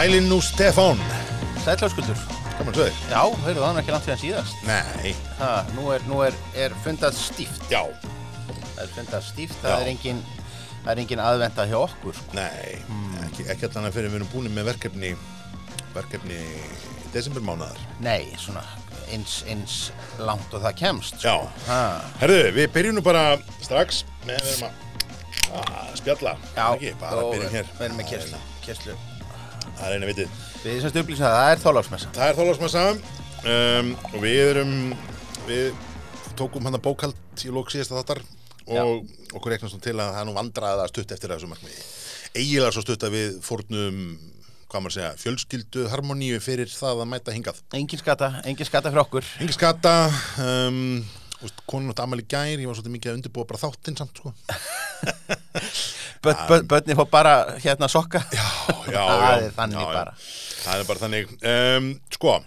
Sælinn nú Stefán Sætláskuldur. Gaman þig Já, heyrðu það er ekki langt síðan síðast. Nei, Ha, nú er, nú er, er fundað stíft. já, Það er fundað stíft, Já. það er engin, það er engin aðvenda hjá okkur. sko. nei Ekki, ekki allan að fyrir við erum búin með verkefni Verkefni desembermánaðar Nei, svona eins, eins langt og það kemst. sko. Já, Ha, herðu, við byrjum nú bara strax með við erum að, að spjalla já, ekki, bara byrjum hér Við erum með kerslu. Það er eina vitið. Við semst upplýsum það, það er þólagsmessa. Það er þólasmassa um, og við erum við tókum hann að bókald í lók síðasta þáttar og okkur reiknast nú til að það nú vandraða stutt eftir þessu markmiði. Eiginlega svo stutt að við fórnum hvað maður segja, fjölskyldu harmoníu fyrir það að mæta hingað. Engin skata, engin skata fyrir okkur. Engi skata um, konun átt amal í gær, ég var svolítið mikið að undirbúa bara þáttinn samt sko Börni fór bara hérna sokka. Já, já, Það já, er þannig já, já. bara. Það er bara þannig um, Sko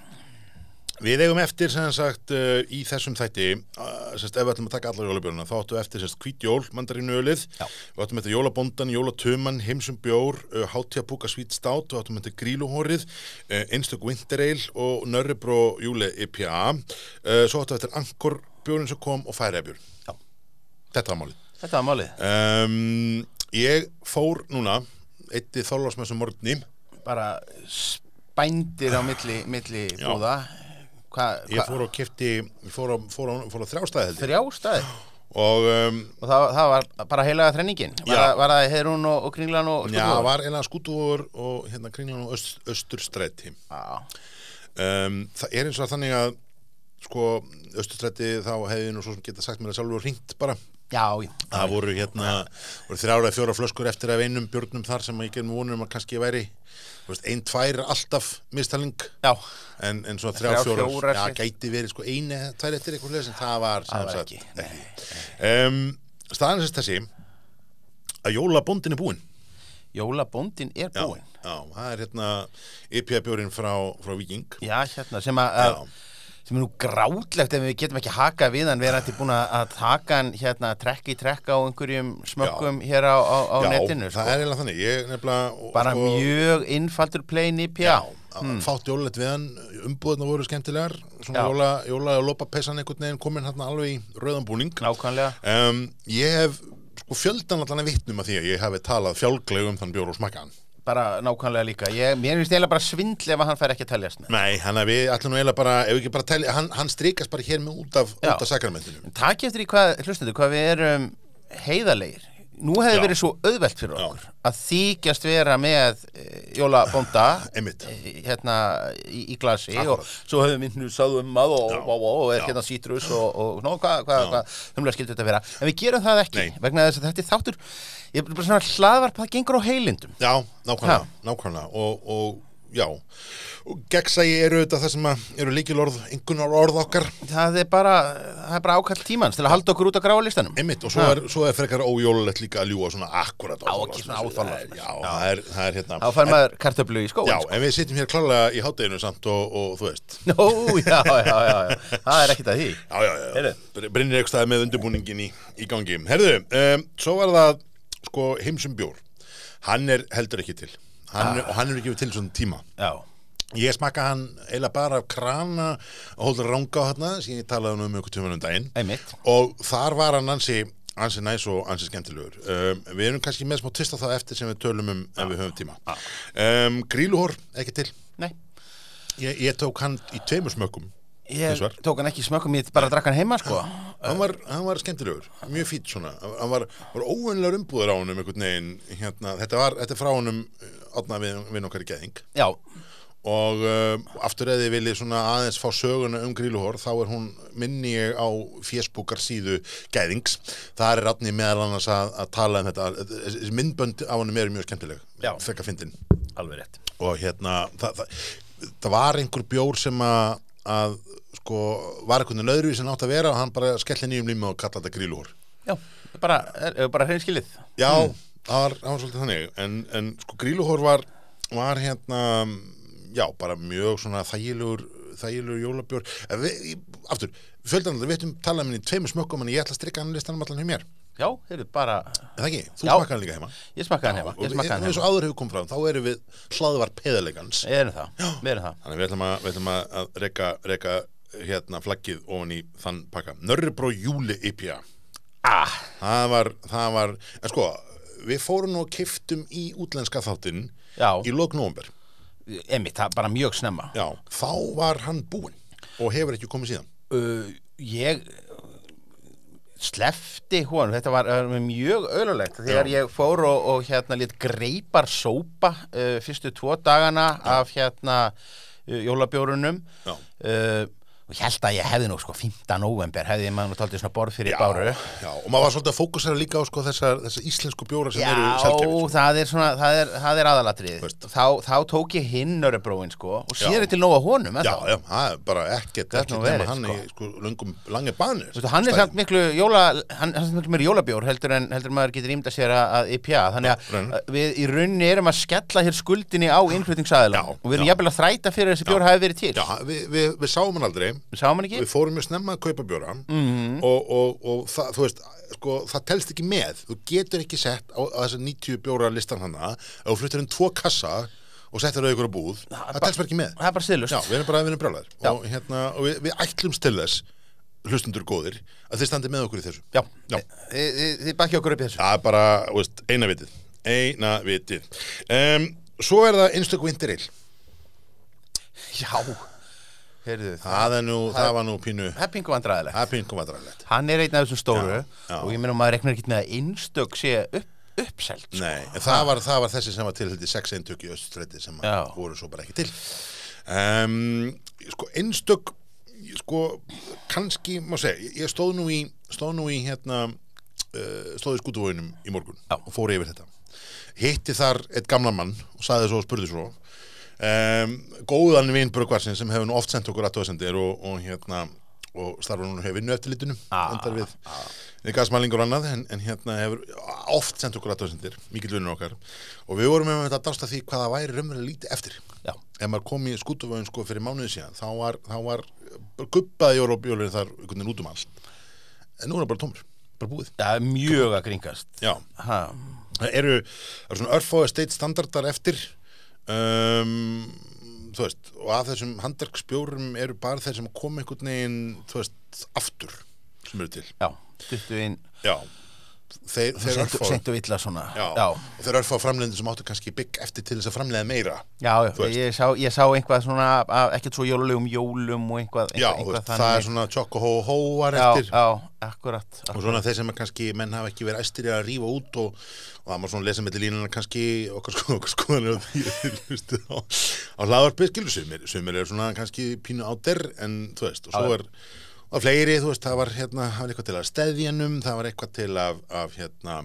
Við eigum eftir sem sagt uh, í þessum þætti uh, semst, ef við ætlum að taka allar jólabjörnuna þá áttu eftir semst hvítjól, mandarínuölið Já. við áttum eftir jólabondan, jólatöman, heimsum bjór uh, hátjapúka svít stát við áttum eftir gríluhórið, uh, einstök wintereil og nörribró júli IPA svo áttum eftir angkor bjórin sem kom og færiðabjörn Já. Þetta var málið Þetta var málið. um, Ég fór núna eitti þólasmessum morgni Bara spændir á milli, milli búða. Hva, Ég fór og ég fór á, fór á, fór á þrjástæði held ég Þrjá staði. og um, Og það, það var bara heilaga þrenningin. Var, það- var það Heirún og, og Kringlan og já, Skútuvogur? var einlega skútúur og hérna kringlan og öst, östurstræti um, Það er eins og þannig að sko, östurstræti þá hefði nú svo sem geta sagt mér að sjálfur hringt bara Já, já. Það voru hérna, voru þrjára eða fjóra flöskur eftir af einum björnum þar sem ég gerum vonum að kannski væri þú veist, ein, tvær alltaf mistalning Já, en, en svona þrjá, Þrjár, fjórar, fjórar, já, gæti verið sko eða tvær eftir eitthvað sem það var, sem það var sagt, ekki. Nei. Um, staðan sérst þessi að jólabóndin er búinn Jólabóndin er búinn. já, það er hérna IPA-bjórin frá, frá Viking Já, hérna, sem að. Sem er nú grátlegt ef við getum ekki hakað við hann, við erum þetta búin að taka hann hérna trekk í trekk á einhverjum smökkum hér á, á, á já, netinu það sko. er eiginlega þannig. Ég nefnilega bara sko, mjög innfaldur plain IPA já, hmm. fátt jólulegt við hann. Umbúðna voru skemmtilegar. Já. jóla, jóla og lópapessan einhvern veginn komin hérna alveg í rauðan búning. Nákvæmlega. Um, ég hef sko fjöldan allan að vitnum að því að ég hafi talað fjálgleg um þann bjór og smakka hann bara nákvæmlega líka, ég, mér finnst eiginlega bara svindl ef hann fær ekki að teljast með Nei, hann að við ætlum nú eiginlega bara, ef ekki bara telja, hann, hann strikast bara hér með út af, af sakramentinu. En takk eftir í hvað, hlustendur, hvað við erum heiðalegir. Nú hefði verið svo auðvelt fyrir okkur að þykjast vera með e, jólabónda Einmitt. e, hérna í, í glasi Akkurat. og svo hefði við nú sáðum að og, og, og, og er hérna sítrus og, hvað hva, Já. hva, humlega skildur þetta vera. En við gerum það ekki Nei. vegna þess að þetta er þáttur, ég er bara svona hlaðvarp það gengur á heilindum. Já, nákvæmlega, nákvæmlega og, og já, og gegnsægi eru auðvitað það sem eru líkilorð, einhvernar orð okkar, Það er bara, það er bara ákall tímans til að halda okkur út á gráa listanum. einmitt, og svo er, svo er frekar ójólulegt líka að ljúa svona akkurat Á, ekki það er, það er hérna, Þá fær maður kartöflu í skóin. já, en við sitjum hér klálega í hátteginu samt og, og þú veist, já, já, já, það er ekkert að því. já, já, já, Heyrðu. Br- Brynir eitthvað staði með undirbúningin í, í gangi. Herðu, svo var það, sko, heimsum bjór, hann er heldur ekki til, hann, og hann er ekki til svona tíma. Já, Ég smakka hann eiginlega bara af krana og hóldar ranga á hérna sem ég talaði um um ykkur tjóman um daginn. Einmitt. og þar var hann ansi, ansi næs og ansi skemmtilegur. Um, við erum kannski með smá tvist á það eftir sem við tölum um ef við höfum tíma. Um, Gríluhór, ekki til. Nei, ég, ég tók hann í tveimur smökkum ég Tvisvar. tók hann ekki í smökkum, ég bara drakk hann heima, sko. hann var, hann var skemmtilegur, mjög fýtt svona hann var, var óvunlegar umbúður á honum einhvern veginn, hérna, þetta var þetta er frá honum átna við, við okkar í geðing Já, og um, aftur eða þið viljið svona aðeins fá söguna um gríluhor þá er hún minni ég á fésbúkar síðu gæðings það er ratni meðal annars að, að tala um þetta þessi myndbönd af honum eru mjög skemmtileg Já. þekka fyndin alveg rétt. og hérna það, það, það var einhver bjór sem að, að sko var einhvern veginn öðru sem átt að vera og hann bara skelli nýjum lími og kalla þetta gríluhor Já, bara, bara hreinskilið. Já, það, var, var svolítið þannig. En, en sko gríluhór var, var hérna já, bara mjög svona þægilegur þægilegur í- aftur, fjöldanlega, við veitum talað minni í tveimur smökkum en ég ætla að strikka hann listanum allan hjá mér. Já, heyrðu, bara, Er það ekki? Þú smakkaði líka heima? Ég smakkaði hann heima, ég smakkaði hann eins og heima. áður hefur komið fram, þá erum við hlaðvar peðalegans. Erum það, erum það. Þannig við ætlum að, að, reka hérna flaggið ofan í þann pakka. Nörribró Júli IPA Ah, Það var, það var, en sko Við fórum og kiftum í útlenska þáttinn í lok nóvember. Emitt, það er bara mjög snemma. Já, þá var hann búinn og hefur ekki komið síðan. Uh, ég slefti honum, þetta var mjög öðlulegt þegar Já. ég fór og, og hérna lít greipar sópa uh, fyrstu tvo dagana af hérna uh, jólabjórunum. Já. Og ég held að ég hefði nú sko 15. november hefði maður nú taldið svona borð fyrir báru já, og maður var svolítið að fókusera líka á sko, þessar, þessar íslensku bjóra sem eru sjálfgefir Já, það er svona, það er, það er aðalatrið Veist. þá, þá tók ég hinn Nörrebróin sko og Já. sér er til nóga honum Já, já, það er bara ekkert, ekkert nema hann sko. í sko, löngum, langi banir Veistu, hann er samt miklu jóla hann, er samt miklu meir jólabjór heldur en heldur maður getur ímda sér að, IPA þannig að við í rauninni erum að skella hér skuldinni á innflutningsaðila Já, og við erum já. jafnvel að þræta fyrir þessi bjór hafi verið til Já, við, við, við sáum hann aldrei sáum hann ekki. Við fórum mjög snemma að kaupa bjóra. Mhm. og, og, og það, þú veist, sko, það telst ekki með. Þú getur ekki sett á, á þessar 90 bjóra listan hana ef þú fluttir inn tvo kassa og settir það ykkur á búð það telst bara ekki með. það er bara stiðlust Já, við erum bara við erum brjálæðir. Já. og, hérna, og við, við ætlumst til þess hlustundur góðir að þið standið með okkur í þessu. Já, Já. þið, þið, þið bakki okkur upp í þessu. Það er bara, veist, eina vitið. Eina vitið. Um, Svo er það einstök vinteril Já, heyrðu það nú, það var nú pínu Það er pingu vandræðilegt Það er pínu komadræðilegt Hann er einn af þessum stóru Já, já. og ég meina maður reknar ekki með að einstök sé upp, uppselt sko. Nei, það var, það var þessi sem var til í sex eintök í öststræti sem voru svo bara ekki til um, Sko, einstök sko, kannski má segja, ég stóð nú í stóð nú í hérna uh, stóð í skútuvóinum í morgun Já. og fór yfir þetta hitti þar eitt gamla mann og sagði svo og spurði svo um, góðan vinn Brugvarsin sem hefur nú oft sendt okkur aðtöðsendir og, og hérna og starfa núna hefur vinnu eftir litinu Ah, endar við, gasmælingur og annað en, en hérna hefur oft sendt okkur aðtöðsendir mikill vinnur okkar. Og við vorum með þetta að dásta því hvað það væri raunverulega lítið eftir. Já, ef maður kom í skútuvöðun sko fyrir mánuði síðan þá var, þá var guppaði jólabjólur þar einhvern veginn út um allt. En nú er það bara tómur, bara búið. Það er mjög að kringast. Eru, eru svona örfáði state standardar eftir um, þú veist og af þessum handverksbjórum eru bara þeir sem kom einhvern veginn þú veist, aftur sem eru til. Já, stuttu inn já, þeir, þeir og þeir örfáði framleiðin sem áttu kannski bygg eftir til þess að framleiða meira já, ég, sá, ég sá einhvað svona ekkert svo jólulegum jólum og einhvað, já, einhvað, einhvað það er svona tjokk og hó hó var já, já, akkurat, og svona þeir sem er kannski menn hafa ekki verið æstir að rífa út og, og það má svona lesa með línuna kannski okkar sko, okkar skoðanir á á, á hlaðvarpið skilur sumir eru svona kannski pínu áder en þú veist, og svo er og fleiri, þú veist, það var hérna það var eitthvað til að steðjanum, það var eitthvað til af, af hérna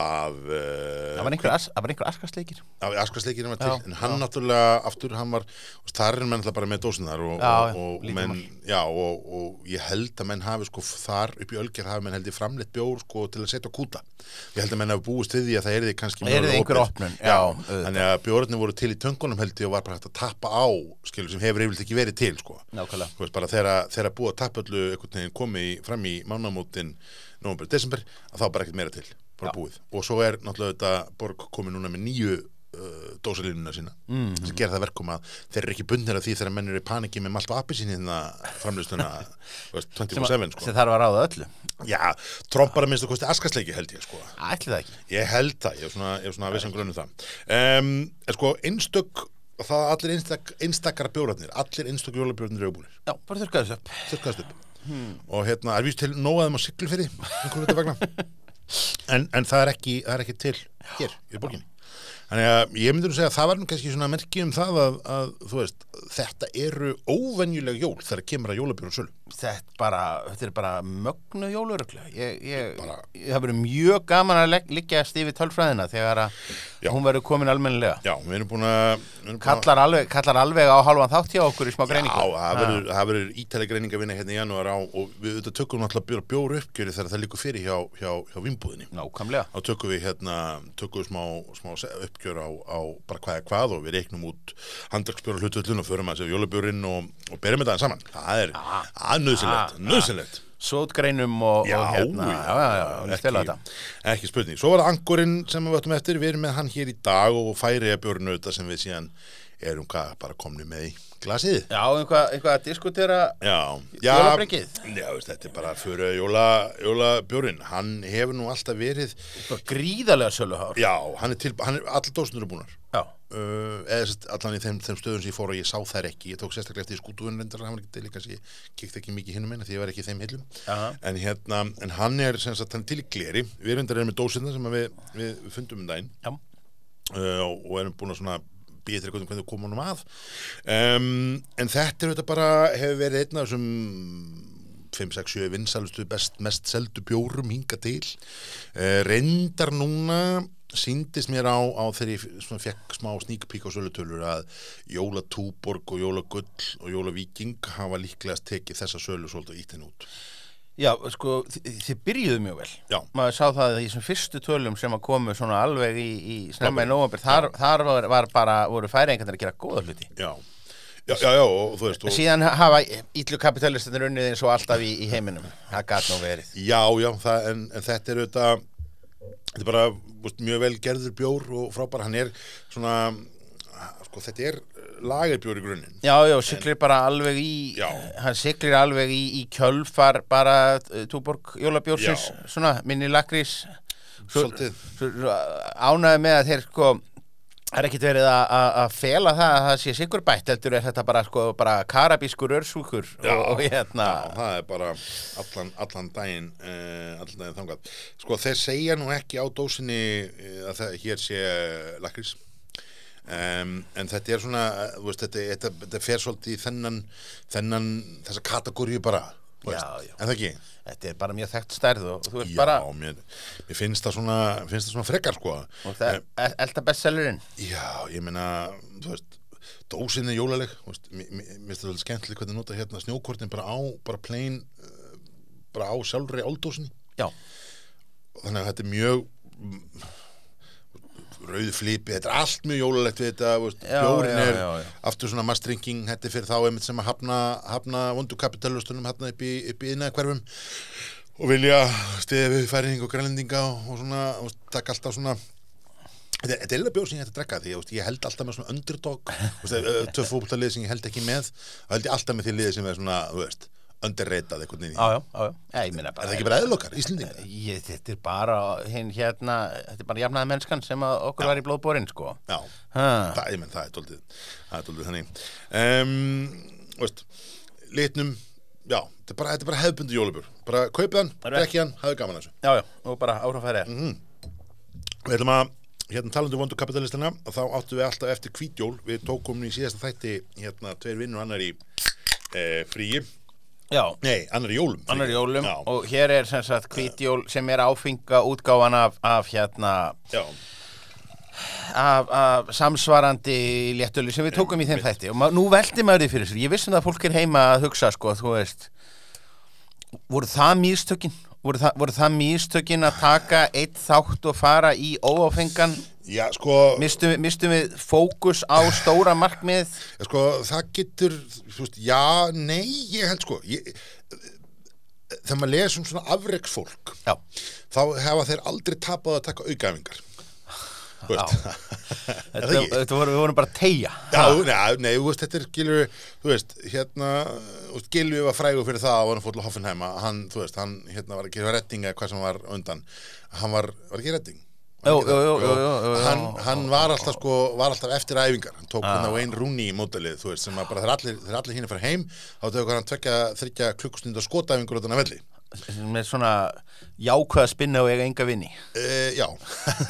af uh, það var einhver, as, einhver askastleikir af askasleikinu var til, Já, en hann náttúrulega aftur, hann var, þar er menn alltaf bara með dósinar og, Já, og, já, og, menn, já, og, og ég held að menn hafi sko þar upp í Ölger hafi menn held í framleitt bjór sko til að setja kúta. Ég held að menn hafi búist við því að það er því kannski Það mögulega einhver já, já, auðvitað. þannig að bjórnir voru til í töngunum held ég og var bara hægt að tappa á skilur sem hefur yfirleitt ekki verið til sko. Veist, bara þegar, búið að tappa öllu komið fram í mánamótin november, desember, að þá bara ekkert meira til bara Já. búið, og svo er náttúrulega þetta borg komið núna með nýju uh, dósalínuna sína, mm. sem gera það verkum að þeir eru ekki bundnir af því þegar menn eru í paniki með malt og appi sín hérna framlýstuna 24-7 sko. sem þarf að ráða öllu. Já, trompar að minnst að kosti askasleiki held ég sko. Ætli það ekki. Ég held það, ég er svona, ég er svona að vissan grunum það. Um, en sko, einstök það allir einstak, einstakar bjórarnir allir einstak jólabjórarnir eru búinir já, bara þurrkaðu þessu upp. Þurrkaðast upp. Og hérna er víst til nóaðum á vegna en, en það er ekki, það er ekki til hér í borginni þannig að ég myndi nú segja að það var nú kannski svona merki um það að, að þú veist, þetta eru óvenjuleg jól þegar kemur að jólabjóru sölu þetta, bara, þetta er bara mögnu ég, það verður mjög gaman að liggja stífi tölfræðina þegar að Já. hún verður komin almennilega. Já, við erum búin að að- kallar kallar alveg á halvan þátt hjá okkur í smá Já, greiningu. verður, það verður ítæli greining að vinna hérna í janúar á og við auðvitað tökum náttúrulega bjór, bjór uppgjöri þegar það líkur fyrir hjá, hjá, hjá vimbúðinni nákvæmlega. Þá tökum við hérna tökum við smá, smá se- uppgjör á, á bara hvað er hvað og við reiknum út handverksbjóra hlutvöldun og förum að sér jólabjörinn og, og berum þetta saman. Það er, það er nöðsynlegt, Ah, nöðsynlegt sótgreinum og, Já, og hérna, já, já, já, ekki, ekki, ekki spurning. Svo var það angurinn sem við vöttum eftir, við erum með hann hér í dag og færi að björnu þetta sem við síðan erum hvað, bara komni með í glasið. Já, einhvað, einhvað að diskutera Já, já, já, veist, þetta er bara fyrir jóla, jólabjörn, hann hefur nú alltaf verið, gríðarlega söluhár. Já, hann er er, eru búnar. Já, Uh, allan í þeim, þeim stöðum sem ég fór og ég sá þær ekki, ég tók sérstaklega eftir skútuðun reyndar, hann var ekki til líka ég kíkti ekki mikið hinnum eina því ég var ekki í þeim hillum. Aha. en hérna, en hann er sem sagt, hann til í gleri, við erum reyndar með dósina sem við, við, fundum um daginn. Uh, og, og erum búin að svona býða til hvernig við komum honum að. Um, en þetta er þetta bara hefur verið einn af þessum 5-6-7 vinsalustu mest seldu bjórum hinga til. Uh, reyndar núna síndist mér á, á þegar ég fekk smá sneak peek á sölutölur að Jóla Túborg og Jóla Gull og Jóla Víking hafa líklegast tekið þessa sölu svolítið ítt henn út já, sko, þi- þið byrjuðu mjög vel. Já. Maður sá það í þessum fyrstu tölum sem að komu svona alveg í, í snemma í nóvambir Þar, þar var, var bara, voru færingarnir að gera góða hluti. Já, já, já, já og þú veist og, Síðan hafa ítlu kapitalistinir unnið eins og alltaf í, í heiminum. Það gat nú verið. Já, já, það, en, en þetta er auðvitað þetta er bara veist, mjög vel gerður bjór og frábær, hann er svona sko, þetta er lagerbjór í grunninn Já, já, siglir bara alveg í Já. Hann siglir alveg í, í kjölfar bara uh, Túborg jólabjórsins. Svona, minni lakrís Svo, Svolítið. svo, svo ánæði með að þeir sko Það er ekkit verið að- fela það að það sé sigur bætt heldur er þetta bara sko bara karabískur örsúkur Já, og, og hérna já, það er bara allan, allan daginn uh, allan daginn þangað sko þeir segja nú ekki á dósinni uh, að það, hér sé lakrís um, en þetta er svona þú veist, þetta, þetta, þetta fer svolítið í þennan, þennan þessa kategóriu bara veist. Já, já. en það ekki Þetta er bara mjög þekkt stærð og þú veist Já, bara mér, mér finnst það svona svona frekar sko og það er elda bestsellerinn Já, ég meina, þú veist, dósin er jólaleg, veist, mér mér- finnst það vel skemmtileg hvernig nota hérna snjókortin bara á, bara plain, uh, bara á sjálfri áldósinni. Já, Þannig að þetta er mjög rauð flipi, þetta er allt mjög jólalegt við þetta, bjórin er já, já. aftur svona mastringing, þetta er fyrir þá einmitt sem að hafna, hafna vondu kapitalustunum hérna upp í, upp í innæðakverfum og vilja stiðið við færing og grænlendinga og, og svona, og takk alltaf svona Þetta er- eða bjór sem ég hætti að drekka því ég, ég held alltaf með svona underdog tvö fótboltalið sem ég held ekki með og held ég alltaf með því liði sem er svona þú veist, underreitað eitthvað já, já, já, já. Já, meina Er það ekki bara eðlokar, Íslendinga? Ég, þetta er bara hinn hérna, þetta er bara jafnaði mennskan sem að okkur var í blóðbórin sko. Já, Ha. það, ég menn, það er doldið það er doldið þannig um, veist, litnum já, þetta er bara, þetta er bara hefðbundi jólubjör bara kaupið hann, drekki hann, hafið gaman þessu Já, já, og bara áhrifæri er. Mhm. Við ætlum að, hérna talandi um vondu kapitalistina og þá áttum við alltaf eftir kvítjól við tókum í síðasta þætti hérna tveir vinnur annar í e, fríi Já, nei, annar jólum annar jólum já, og hér er sem sagt hvítjól sem er áfenga útgáfan af, af hérna já, af, af samsvarandi léttölu sem við tókum í þeim þætti. Og nú veldi maður því fyrir sér. Ég vissum að fólk er heima að hugsa sko, þú veist voru það místökin voru, það- voru það místökin að taka eitt þátt og fara í óáfengan já, sko mistum, við- mistum við fókus á stóra markmið sko, það getur, þú veist, já, nei ég held sko ég, þegar maður les um svona afreksfólk já, þá hefa þeir aldrei tapað að taka. Er það þetta, þetta voru, við vorum bara að tegja Já, nei, nei, þú veist, þetta er Gilvi, þú veist, hérna, veist, Gilvi var frægur fyrir það að hann fór til Hoffenheim að hann, þú veist, hann, hérna, var ekki redding eða hvað sem var undan, hann var, var ekki redding? Jú, hann, hann var alltaf sko, var alltaf eftir æfingar. Hann tók hérna Wayne Rooney í mótalið þú veist, sem að bara þegar allir, hinn er fara heim þá tekur hann tvekja, þryggja klukkustund og skotæfingur utan að velli. Með svona jákvæða spinna og eiga enga vinni Uh, já,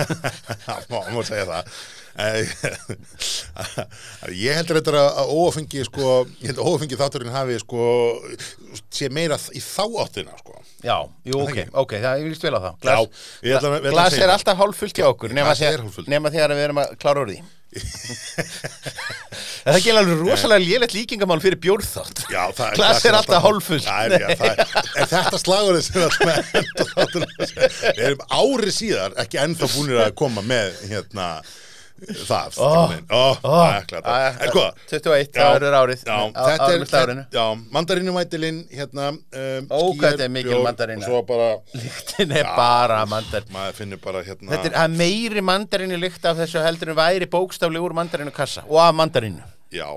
það má, segja það. Eh, Ég heldur þetta að óafengi sko, ég held að óafengi þátturinn hafi sko, sé meira í þá áttina sko. Já, jú, ok, ok, það ég vilst vel á það. Já, ég ætla Glas segja er alltaf hálffullt hjá okkur nema Glas er þegar, við erum að klára því. Það er ekki alveg rosalega lélegt líkingamál fyrir bjórþátt Já, er Glas er alltaf hálffullt. Er, já, er, er þetta slagurinn sem við erum ári síðar ekki ennþá búinir að koma með hérna það ækla þetta Æ, En hvað? 21, Já, það verður árið. Já, þetta er, já, mandarinumætilinn hérna um, Ó, hvað þetta er mikil bjór, mandarína. Og svo bara, Lyktin er bara mandar maður finnur bara hérna Þetta er að meiri mandarínu lykt af þessu heldur en væri bókstafli úr mandarínu kassa og af mandarínu. Já,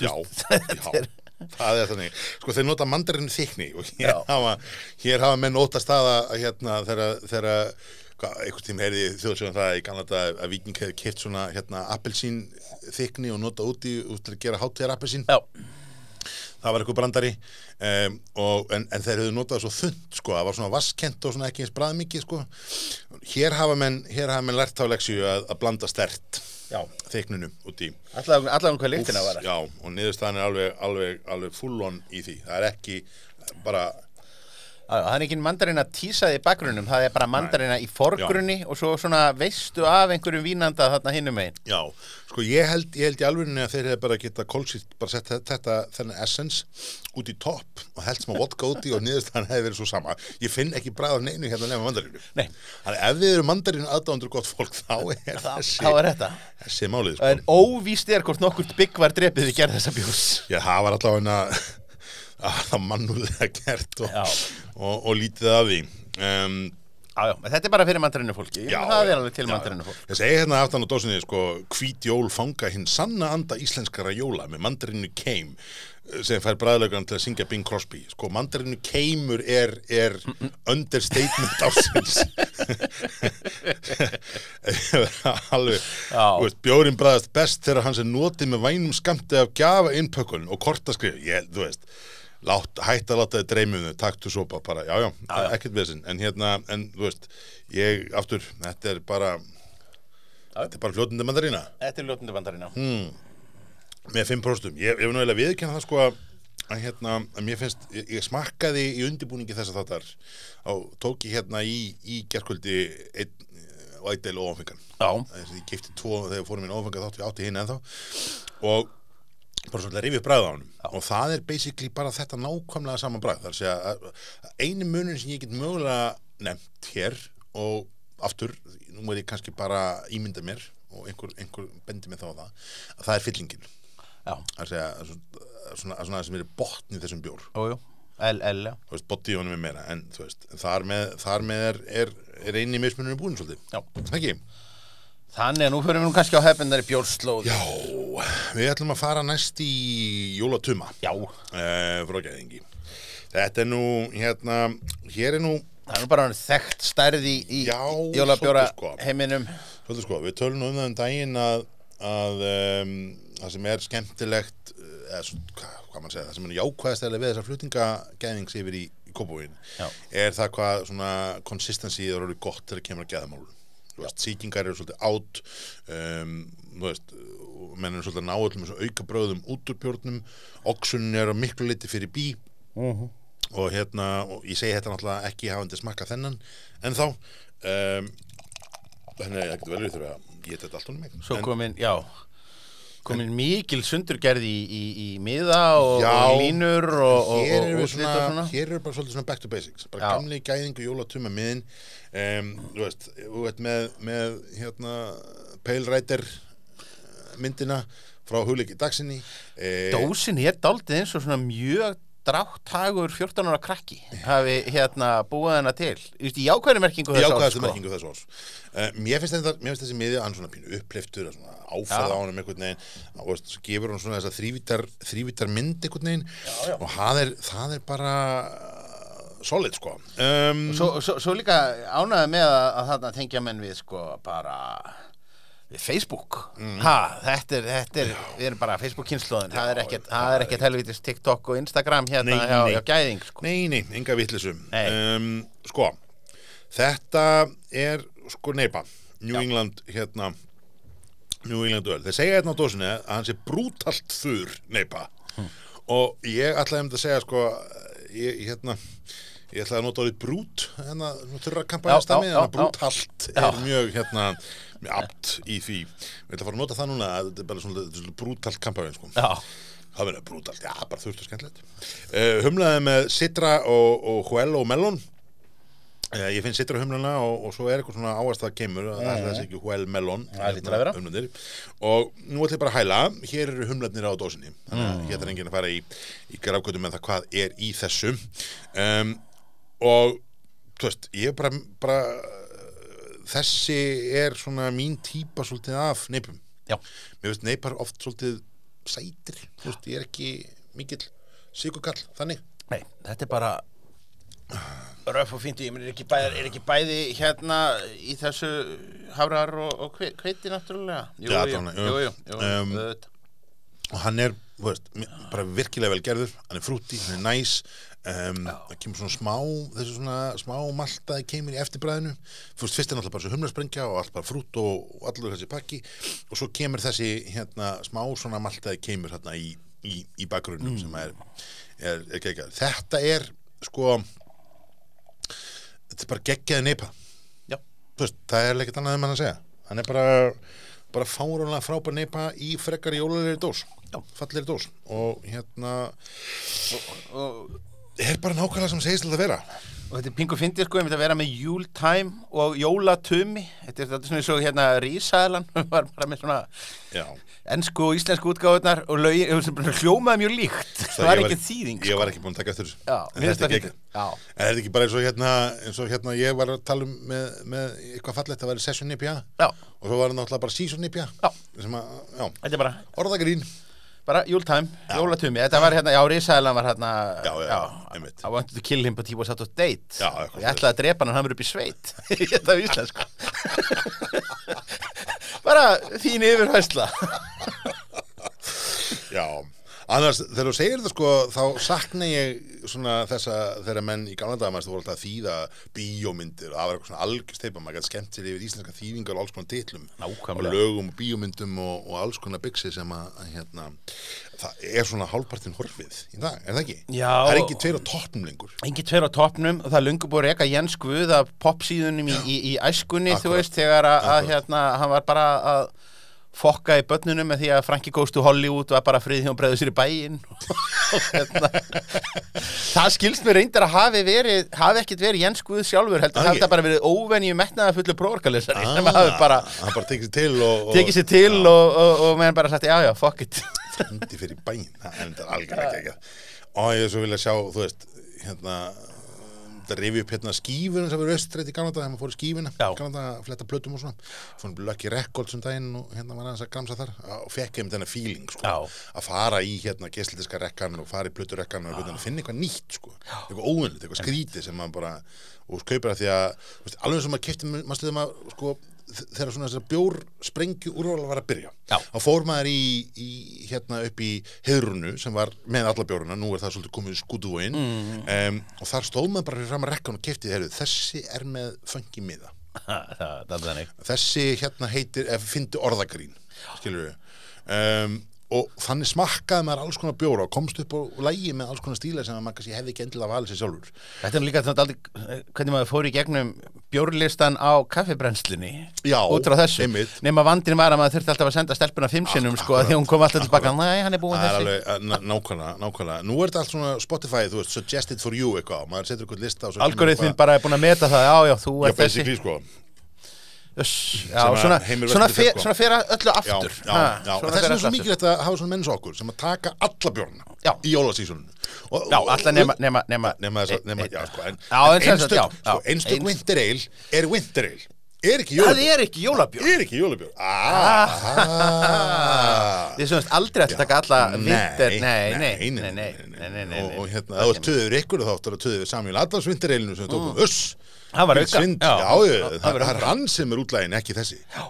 já, já. Það er þannig, sko þeir nota mandarinu þykni og hér Já. hafa, hér hafa menn óta staða hérna þegar, einhvern tíma heyrði þjóðsögum það í Kanada að Viking hefði keft svona hérna appelsín þykni og nota úti út til að gera hátíðar appelsín. Já, það var eitthvað brandari um, og, en, en þeir hefðu notað svo þund sko, það var svona vaskent og svona ekki eins brað mikið sko. hér hafa menn hér hafa menn lært á leksju að, að blanda stert já. þykninu út í. Allavega allavega hvað lyktina var. Já, og niðurstaðan er alveg, alveg, alveg full on í því. Það er ekki bara Það er ekki mandarína tísaði í bakgrunnum Það er bara mandarína í forgrunni og svo svona veistu af einhverjum vínanda þarna hinnum megin. Já, sko ég held, ég held í alvegni að þeir hefði bara geta kólsýtt, bara sett þetta, þennan essence út í topp og held sem að vodka út í og niðurstaðan hefði verið svo sama. Ég finn ekki bræð af neinu hérna nefna mandarínu. Nei. Þannig ef þið eru mandarínu aðdándur gott fólk þá er þessi, Þá er þetta. þessi málið Það sko. er óvíst er hvort nokkurt bygg var drepið við gerð þessa bjós Já, það var allavega að það mannulega gert og, Já. og, og lítið af því. Um, Já, já, en þetta er bara fyrir mandarínu fólki Já, Það er alveg til já, mandarínu fólk Ég segi hérna aftan á dósinni, sko, hvít jól fanga hinn sanna anda íslenskara jóla með mandarinu keim sem fær bræðlaugan til að syngja Bing Crosby. Sko, mandarinu keimur er, er understatement ásins alveg veist, bjórin bræðast best þegar hans er notið með vænum skamti af gjafa innpökkun og kortaskrif, ég, þú veist hætt að láta þið dreymum þau, taktu sopa bara, já, já, Já, já. ekkert vesinn en hérna, en þú veist, ég aftur, þetta er bara þetta er bara fljótandi mandarína. Þetta er ljótandi mandarína. Hmm. með 5% ég, ég vil nú eiginlega viðkjanna það sko að, hérna, að mér finnst ég, ég smakkaði í undirbúningi þess að þáttar á tók ég hérna í, í vætdeil og ófengan Já, þess að ég kefti tvo þegar fórum minn ófengan þátt við átti hinn ennþá. Og bara svolítið að rifja upp bræða á honum. Og það er basically bara þetta nákvæmlega saman bræð þar segja að, einu munin sem ég get mögulega nefnt hér og aftur, nú er ég kannski bara ímynda mér og einhver, einhver bendi mig þá á það að það er fyllingin. Já, að segja að svona, að svona, að svona sem er botn í þessum bjór. Ójú L, L, já. Þú veist, botni í honum er meira en þú veist, þar með, þar með er, er, er eini mismuninu búin svolítið. Já. Það ekki? Þannig að nú fyrir við nú kannski á hefnindari bjórslóð. Já, við ætlum að fara næst í jólatuma Já, uh, frá gæðingi. Þetta er nú, hérna, hér er nú það er nú bara þekkt stærð í, í Já, jólabjóra sko. heiminum. Svolítið sko, við tölum nú um það um daginn að, að um, það sem er skemmtilegt eh, eða svona, hvað, hvað mann segja, það sem er jákvæðast eða við þessar flutningagæðings yfir í, í kópavóin Já. er það hvað svona consistency er orðið gott til að kemur að gæðamálun sýkingar eru svolítið átt um, þú veist og menn eru svolítið að ná öllum þessu auka bröðum út úr bjórnum, oxunin er miklu liti fyrir bí. Og hérna, og ég segi þetta náttúrulega ekki hafandi smakka þennan en þá um, þannig að ég getur vel við þurfa að geta þetta allt honum mig Svo komin, já komin mikil sundurgerð í, í, í miða og, Já. og línur og, og, hér og, svona, svona. hér eru bara svolítið svona back to basics. Bara Já. gamli gæðingu jólatuma miðin um, þú veist, þú veist með, með hérna Pale Rider eh, myndina frá hugleiki dagsinni eh, Dósin hér daldið eins og svona mjög dráttagur 14 ára krakki. Hafi hérna búið hana til. Í jákvæðri merkingu þess árs, sko. þess uh, mér finnst þessi miði hann svona pínu uppliftur, svona áfæða Já. á hann einhvern veginn, og veist, gefur hann svona þessa þrývítar, þrývítar mynd einhvern veginn. Já. og það er, það er bara uh, solid sko. Um, Svo, svo, svo líka ánæði með að, að þarna tengja menn við sko bara Facebook ha, þetta er, þetta er, við erum bara Facebook kynnslóðin, það er ekkert, er ekkert helvitis TikTok og Instagram hérna Nei, hjá, nei. hjá gæðing sko. Nei, nei, enga vitlisum Nei. um, Sko, þetta er sko neipa New Já. England hérna New England öl, þeir segja hérna á dósinni að hann sé brútalt þur neipa Hm. og ég ætlaði um þetta að segja sko ég, hérna ég ætlaði að nota orðið brút hérna, þurra þannig að já, brútalt já. er mjög hérna apt í því við ætla að fara að nota það núna að þetta er bara svona, svona brútalt kampaðið sko Já, Það verður brútalt, já, bara þurft og skemmtilegt. Uh, humlaði með Citra og, og Huel og Melon. Eh, Ég finn sittur á humluna og, og svo er eitthvað svona áast að kemur að það er ekki Huel Melon Það humlanir. og nú ætlum ég bara að hæla hér eru humlarnir á dósinni þannig Mm. að hér er enginn að fara í, í grafgötum með það hvað er í þessu um, og þú veist, ég bara, bara þessi er svona mín típa svolítið af neipum Já. mér veist neipar oft svolítið sætir, þú veist, ég er ekki mikill sigurkall, þannig Nei, þetta er bara röf og fínt ég menn er ekki bæði, er ekki bæði hérna í þessu hafrar og, og hve- hveiti náttúrulega jú, Já, jú, þannig, jú, jú. jú, jú, Um, auðvitað. og hann er þú veist, bara virkilega vel gerður hann er frúti, hann er næs um, það kemur svona smá þessu svona smá maltaði kemur í eftirbræðinu. Fyrst, fyrst er náttúrulega bara svo humlasprengja og allt bara frút og, og allur þessi pakki. Og svo kemur þessi hérna smá svona maltaði kemur hérna í, í, í bakgrunnum sem er, er, er geggjað. þetta er sko þetta er bara geggjaði neipa. Veist, það er ekkert annað um hann að segja. Hann er bara, bara fárunlega frábær neipa í frekar jólulegri dós. Fallegri dós. Og hérna og, er bara nákvæmlega sem segist til að vera. Og þetta er pingu fyndið sko, ég myndi að vera með júltime og jólatumi. Þetta er þetta svona eins og hérna Rísæðlan var bara með svona já, ennsku og íslensku útgáðunar og hljómaði mjög líkt. Það var ég ekki þýðing ég sko. var ekki búin að taka eftir þessu. En þetta það er er þetta ekki bara eins og hérna eins og hérna ég var að tala um með, með eitthvað fallegt að vera session IPA Já. og svo var það náttúrulega bara já, þetta er bara orðagrín bara júltime, jólatumi þetta var hérna, já, Rísæðlan var hérna Já, já, já, einmitt. I wanted to kill him but he was out of date. Já, eitthvað ég ætlaði að drepa hann hann verið upp í sveit. Þetta er íslensku. Bara þín yfirhæsla Já, annars þegar þú segir þetta sko þá sakna ég svona þessa þegar menn í gamla dagar mæstu voru alltaf að þýða bíómyndir og það var eitthvað svona algjörsteipa maður gæti skemmt sér yfir íslenska þýðingar og alls konar Nákvæmlega. og lögum og bíómyndum og, og alls konar byggsi sem að, að hérna, það er svona hálfpartin horfið í dag, er það ekki? Já. Það er ekki tveir á toppnum lengur Engi tveir á toppnum og það er lungu búið að reka Jens Guð af popsíðunum í, í, í æskunni, þú Akkurat. veist, þegar að, að hérna, að fokka í börnunum með því að Frankie Goes to Hollywood var bara frið hjá breiðu sér í bæinn og hérna. Það skilst mér reyndar að hafi verið hafi ekkit verið Jens Guð sjálfur heldur. Ah, ekki. það bara verið óvenju metnaða fullu próorkalisari sem hafi bara hann bara tekið sér til og, og tekið sér til og, og, og meðan bara sagt já já, fuck it. Hendi fyrir bæinn. Það þetta algjörlega ekki og ég er svo vilja sjá, þú veist hérna það rifi upp hérna skífunum sem verið austrætt í Kanada þegar maður fór í skífuna. Kanada fletta plötum og svona. Fór Lucky Records um daginn og hérna var hans að gramsa þar. Og fekk heim þennan feeling sko, Já. að fara í hérna gesslitiska rekkan og fara í plöturekkan og að finna eitthvað nýtt sko, eitthvað óvinnlegt, eitthvað skrítið sem maður bara og kaupir að því að veist, alveg sem maður kefti, maður stuðum að sko, þegar svona þessar bjór sprengju úrvala var að byrja Já. þá fór maður í, í hérna upp í heiðrunu sem var með alla bjóruna nú er það svolítið komið skútuvóin mm. um, og þar stóð maður bara fyrir fram að rekkan og keftið heyrðu, þessi er með fengi miða. Þessi hérna heitir, ef fyndi orðagrín skilur við um, og þannig smakkaði maður alls konar bjóra og komst upp á lægi með alls konar stíla sem að maður kannski hefði ekki endilega valið sér sjálfur. Þetta er líka þannig aldrei, hvernig maður fór í gegnum bjórlistan á kaffibrennslinni Já, út frá þessu, einmitt. nema vandinn var að maður þurfti alltaf að senda stelpuna fimm sinnum sko, akkurat, því hún kom alltaf tilbaka, næ, hann er búin þessi. alveg eh, ná- nákvæmlega, nákvæmlega. Nú er þetta allt svona Spotify, þú veist, suggested for you eitthvað, maður setur eitthvað lista og Algoritmin bara er búin að meta það, já, já, þú er þessi basically, sko Uss, Já, Sem að svona, Heimir svona, fer, sko. svona fer öllu aftur. þess er svo mikilvægt að hafa svona menn svo okkur sem að taka alla bjórna Já. í jólasísunum. Og- Já, alltaf nema, nema, nema, nema að, nema, e- e- já, sko, en, Já, en einstök, já, sko, winter ale er winter ale, er ekki Það jólabjór, er ekki jólabjór. Er ekki jólabjór, ah, Við sem aldrei að taka alla vinter Nei, nei, nei, nei, nei, nei, nei, og, og nei. hérna, það var töður ykkur og þá áttur að töður við Samuel Adams winter ale sem tókum, uss Það var auka. Já, já, það það var það hann sem er útlægin, ekki þessi. Já,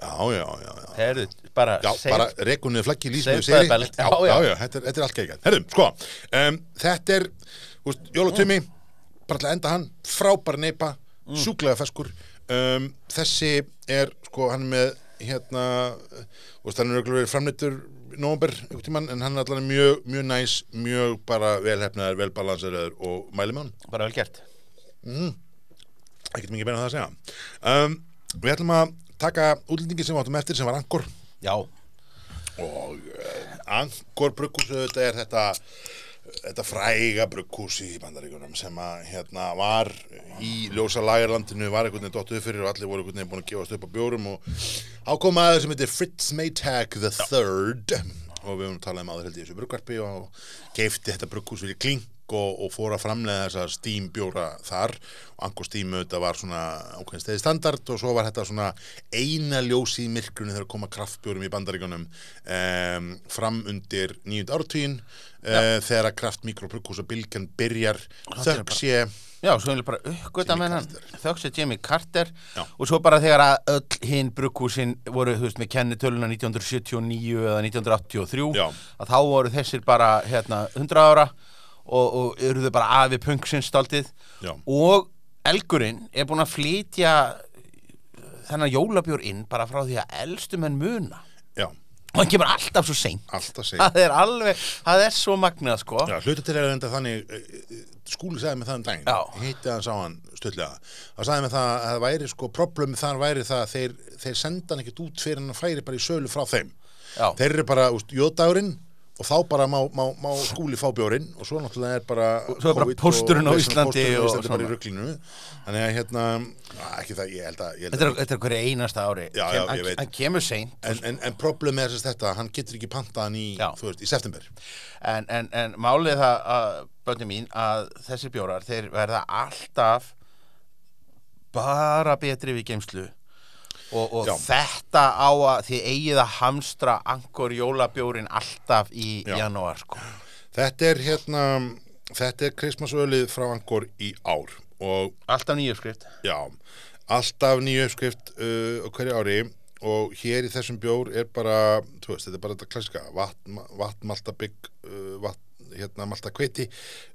já, já, já, já. Heyrðu, bara Já, bara rekunni flaggi belt. Já, Já, já, þetta er, er allt geggjað. Herðum, sko, þetta er úst, Jólatumi, bara til að enda hann frábær neipa, Mm. sjúklega feskur. Þessi er, sko, hann með hérna, úst, hann er örugglega verið framleittur nómber, einhvern tímann, en hann er allan mjög, mjög næs, mjög bara velhefnaður, velbalanseraður og mæli með hann Bara vel gert ekkert mikið beina það að segja. Um, Við ætlum að taka útlendingi sem við áttum eftir sem var Angkor. Já, og uh, Angkor brugghús þetta er þetta þetta fræga brugghús í bandaríkunum sem að hérna var í ljósa lagerlandinu var einhvern veginn dottuð fyrir og allir voru einhvern veginn búin að gefast upp á bjórum og ákom aðeins sem heitir Fritz Maytag the Third. Og við höfum talað um aður held í þessu bruggvarpi og keifti þetta brugghús fyrir klink og, og fór að framlega þessa Steam bjóra þar. Og Anko Steam auðvitað var svona ákveðin steði standard og svo var þetta svona eina ljósi í myrkrunni þegar koma kraftbjórum í bandaríkunum um, fram undir nýjund ártvíin uh, þegar að kraft mikrobrukkúsa bylgjan byrjar. Þögg sé Já, svo ég bara uppgöta Jimmy með hann. Þöggs er Jimmy Carter. Já. og svo bara þegar að öll hinn brugghúsin voru, þú veist, með kennitöluna 1979 eða 1983 Já. að þá voru þessir bara, hérna, 100 ára og, og eruðu bara afi punksins stoltið Já. og Elgurinn er búin að flytja þennan jólabjór inn bara frá því að elstu menn muna. Já, og hann kemur alltaf svo seint. Alltaf segja það er alveg, það er svo magnað sko. Já, hlutu til er enda þannig eh, eh, skúli sagði mig það um daginn. Hitti hann sá hann stutlega og sagði mig það að það væri sko problemi þar væri það að þeir, þeir senda hann ekkert út fyrir hann að færi bara í sölu frá þeim. Já. þeir eru bara úst, jóðdagurinn og þá bara má, má, má skúli fá bjórin og svo náttúrulega er bara svo bara pósturinn á og- Íslandi og Íslandi bara í svona. þannig að hérna, að, ekki það, ég held að, ég held Þetta er, að þetta er hverju einasta ári. Já, já, Kem, hann, hann kemur seint. En, en, en problemi er þess þetta, hann getur ekki pantaðan í, Já. þú veist, í september. En, en, en málið það að bönni mín að þessir bjórar þeir verða alltaf bara betri við geimslu og, og þetta á að þið eigið að hamstra angor jólabjórin alltaf í Já. janúar sko. þetta er hérna þetta er Christmasölið frá Angor í ár og alltaf nýju skrift Já, alltaf nýju uppskrift uh, hverju ári og hér í þessum bjór er bara, þú veist, þetta er bara þetta klassika vatn, vatn malta bygg, uh, vatn, hérna malta kveiti,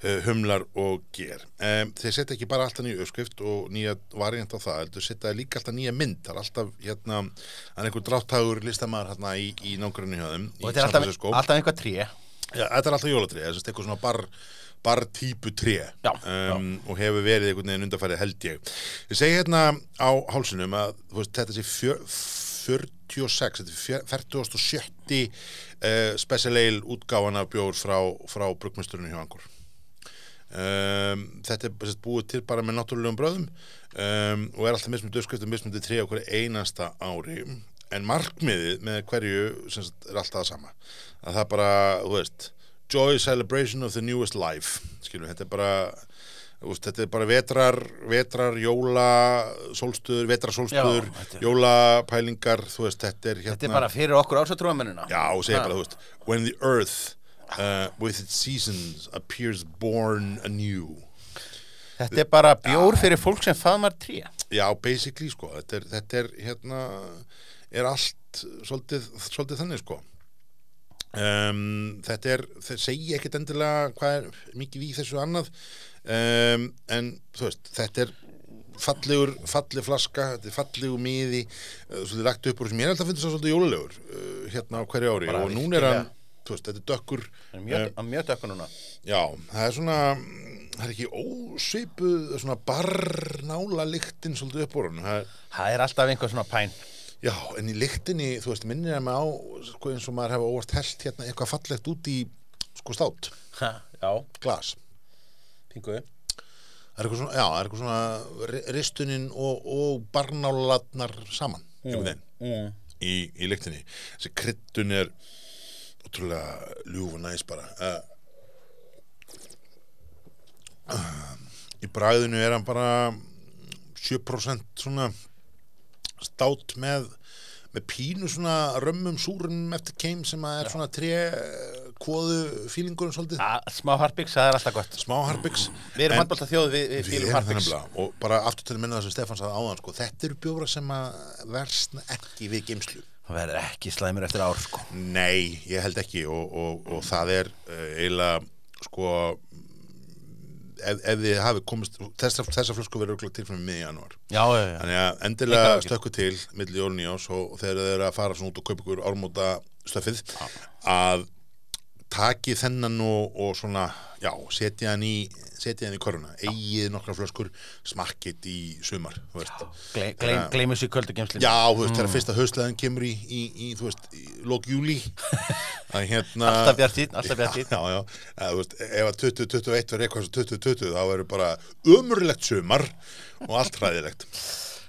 uh, humlar og ger. Um, þeir setja ekki bara alltaf nýju uppskrift og nýja variant á það, heldur setja líka alltaf nýja mynd, það er alltaf, hérna, það er einhver dráttágur listamæður hérna í, í nágrunni hjá þeim, og þetta er alltaf, alltaf einhvað tré. Já, þetta er alltaf jólatrið, þess að eitthvað svona bar, bar típu tré. Já, um, og hefur verið einhvern veginn undarfærið held ég. Ég segi hérna á hálsunum að veist, þetta sé fjör, 46, þetta er fjör- 47. Uh, special ale útgáfan af bjór frá, frá bruggmesturinu hjá Angor. Um, þetta er búið til bara með náttúrulegum bröðum um, og er alltaf mismundi uppskriftum mismundi tré á hverju einasta ári en markmiðið með hverju sagt, er alltaf það sama að það bara, þú veist joy celebration of the newest life skilur, þetta er bara veist, þetta er bara vetrar, vetrar jóla, þetta er- jólapælingar, þú veist, þetta er hérna þetta er bara fyrir okkur ásatrúamennina Já, og segja bara, þú veist When the earth uh, with its seasons appears born anew. Þetta er bara bjór fyrir fólk sem faðmar tré. Já, basically, sko Þetta er, þetta er hérna er allt svolítið, svolítið þannig, sko. Um, Þetta er þeir segja ekkert endilega hvað er mikið í þessu annað um, en, þú veist, þetta er fallegur, falleg flaska þetta er fallegur miði uh, svolítið lagt upp úr sem ég er alltaf að finna svo svolítið jólulegur uh, hérna á hverju ári. Bara og núna er hann, þú veist, þetta er dökkur Hann er mjög, er mjög dökkur núna. Já, það er svona það er ekki ósvipuð svona barnála lyktin svolítið upp úr hann það það er alltaf einhver svona pæn. Já, en í lyktinni, þú veist, minnir ég mig á sko, eins og maður hefur óvart held hérna eitthvað fallegt út í sko stát. Ha, já, glas setningu Það er eitthvað svona, já, það er eitthvað svona ristuninn og, og barnálatnar saman mm, mm. í, í leiktinni. Þessi kryttun er útrúlega ljúf og næs bara. Uh, uh, í bræðinu er hann bara 7% svona státt með, með pínu svona römmum súrum eftir keim sem að er svona 3 kóðu fílingunum svolítið. Smá harpiks, það er alltaf gott. Smá harpiks. Við erum handbólta þjóð, við, við fílum harpiks. og bara aftur til að minna það sem Stefan saði áðan sko, þetta eru bjóra sem að versna ekki við geimslu það verður ekki slæmur eftir ár sko. nei, ég held ekki og, og, og, og það er uh, eiginlega sko ef, ef þið hafi komist þessar þessa flösku verður okkur til fyrir mig í januar já, já, já. þannig að endilega stökku til millir jólun í ás og þegar þeir eru að fara svona út og kaupa ykkur ármóta stöfið að takið þennan og, og svona, já, setja hann í setja hann í korfuna, eigið nokkra flöskur smakkið í sumar. Gle, sér köldu gemslinu Já, þú veist, þegar fyrsta hausleðan kemur í, í, í þú veist, í lók júli að hérna Alltaf bjartýn, alltaf bjartýn Já, já, eða, þú veist, ef að 2021 verður eitthvað sem 2020 þá verður bara umurlegt sumar og allt hræðilegt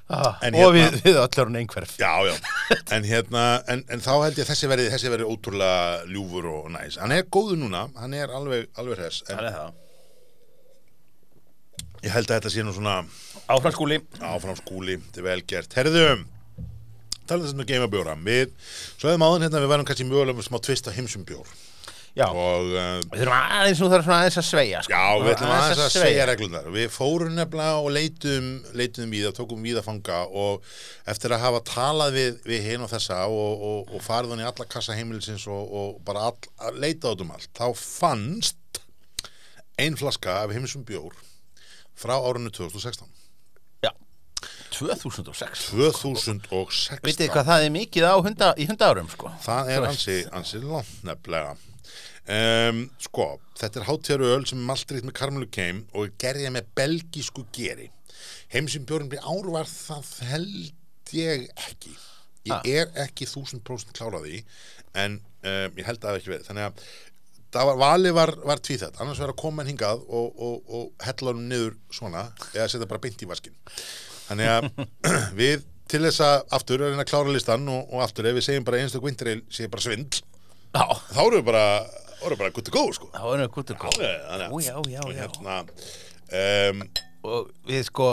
ah, En Og hérna- við, við öllur hún einhverf. Já, já, en hérna en, en þá held ég að þessi verði, þessi verði ótrúlega ljúfur og næs, hann er góður núna hann er alveg, alveg hress en Það það. Ég held að þetta sé nú svona Áfram skúli. Áfram skúli, þetta er vel gert. Herðu, talað þessum að geima bjóra við, svo hefðum áðan hérna við værum kannski mjögulega með smá tvist á heimsum bjór Já, og uh, við þurfum aðeins nú þarf svona aðeins að sveia sko. Já, við ætlum aðeins að segja reglunar. Við fórum nefnilega og leitum, leitum við, tókum við að fanga og eftir að hafa talað við, við hinn og þessa og, og, og farið hann í alla kassa heimilisins og, og bara all, að leita át um allt, þá fannst ein flaska af heimilsum bjór frá árunni 2016. Já, 2006 2016. Vitið hvað það er mikið á hunda, í hundaárum sko Það er ansi, ansi langt nefnilega. Um, sko, þetta er hátjæru öl sem er maldrýtt með karmelu keim og er gerðið með belgísku geri. Heimsum bjórn byrja ár var það held ég ekki. Ég Ah. er ekki þúsund prósent kláraði en um, ég held að ekki við. Þannig að var, valið var, var tvíþætt. Annars verður að koma hann hingað og, og, og hella hann niður svona eða setja bara beint í vaskin. Þannig að við til þess að aftur að reyna að klára listan og, og aftur ef við segjum bara einstak vinteril sé bara svindl Já, þá erum við bara, erum við bara good to go sko. þá erum við guttur góð. Já, já, og já. hérna um, Og við sko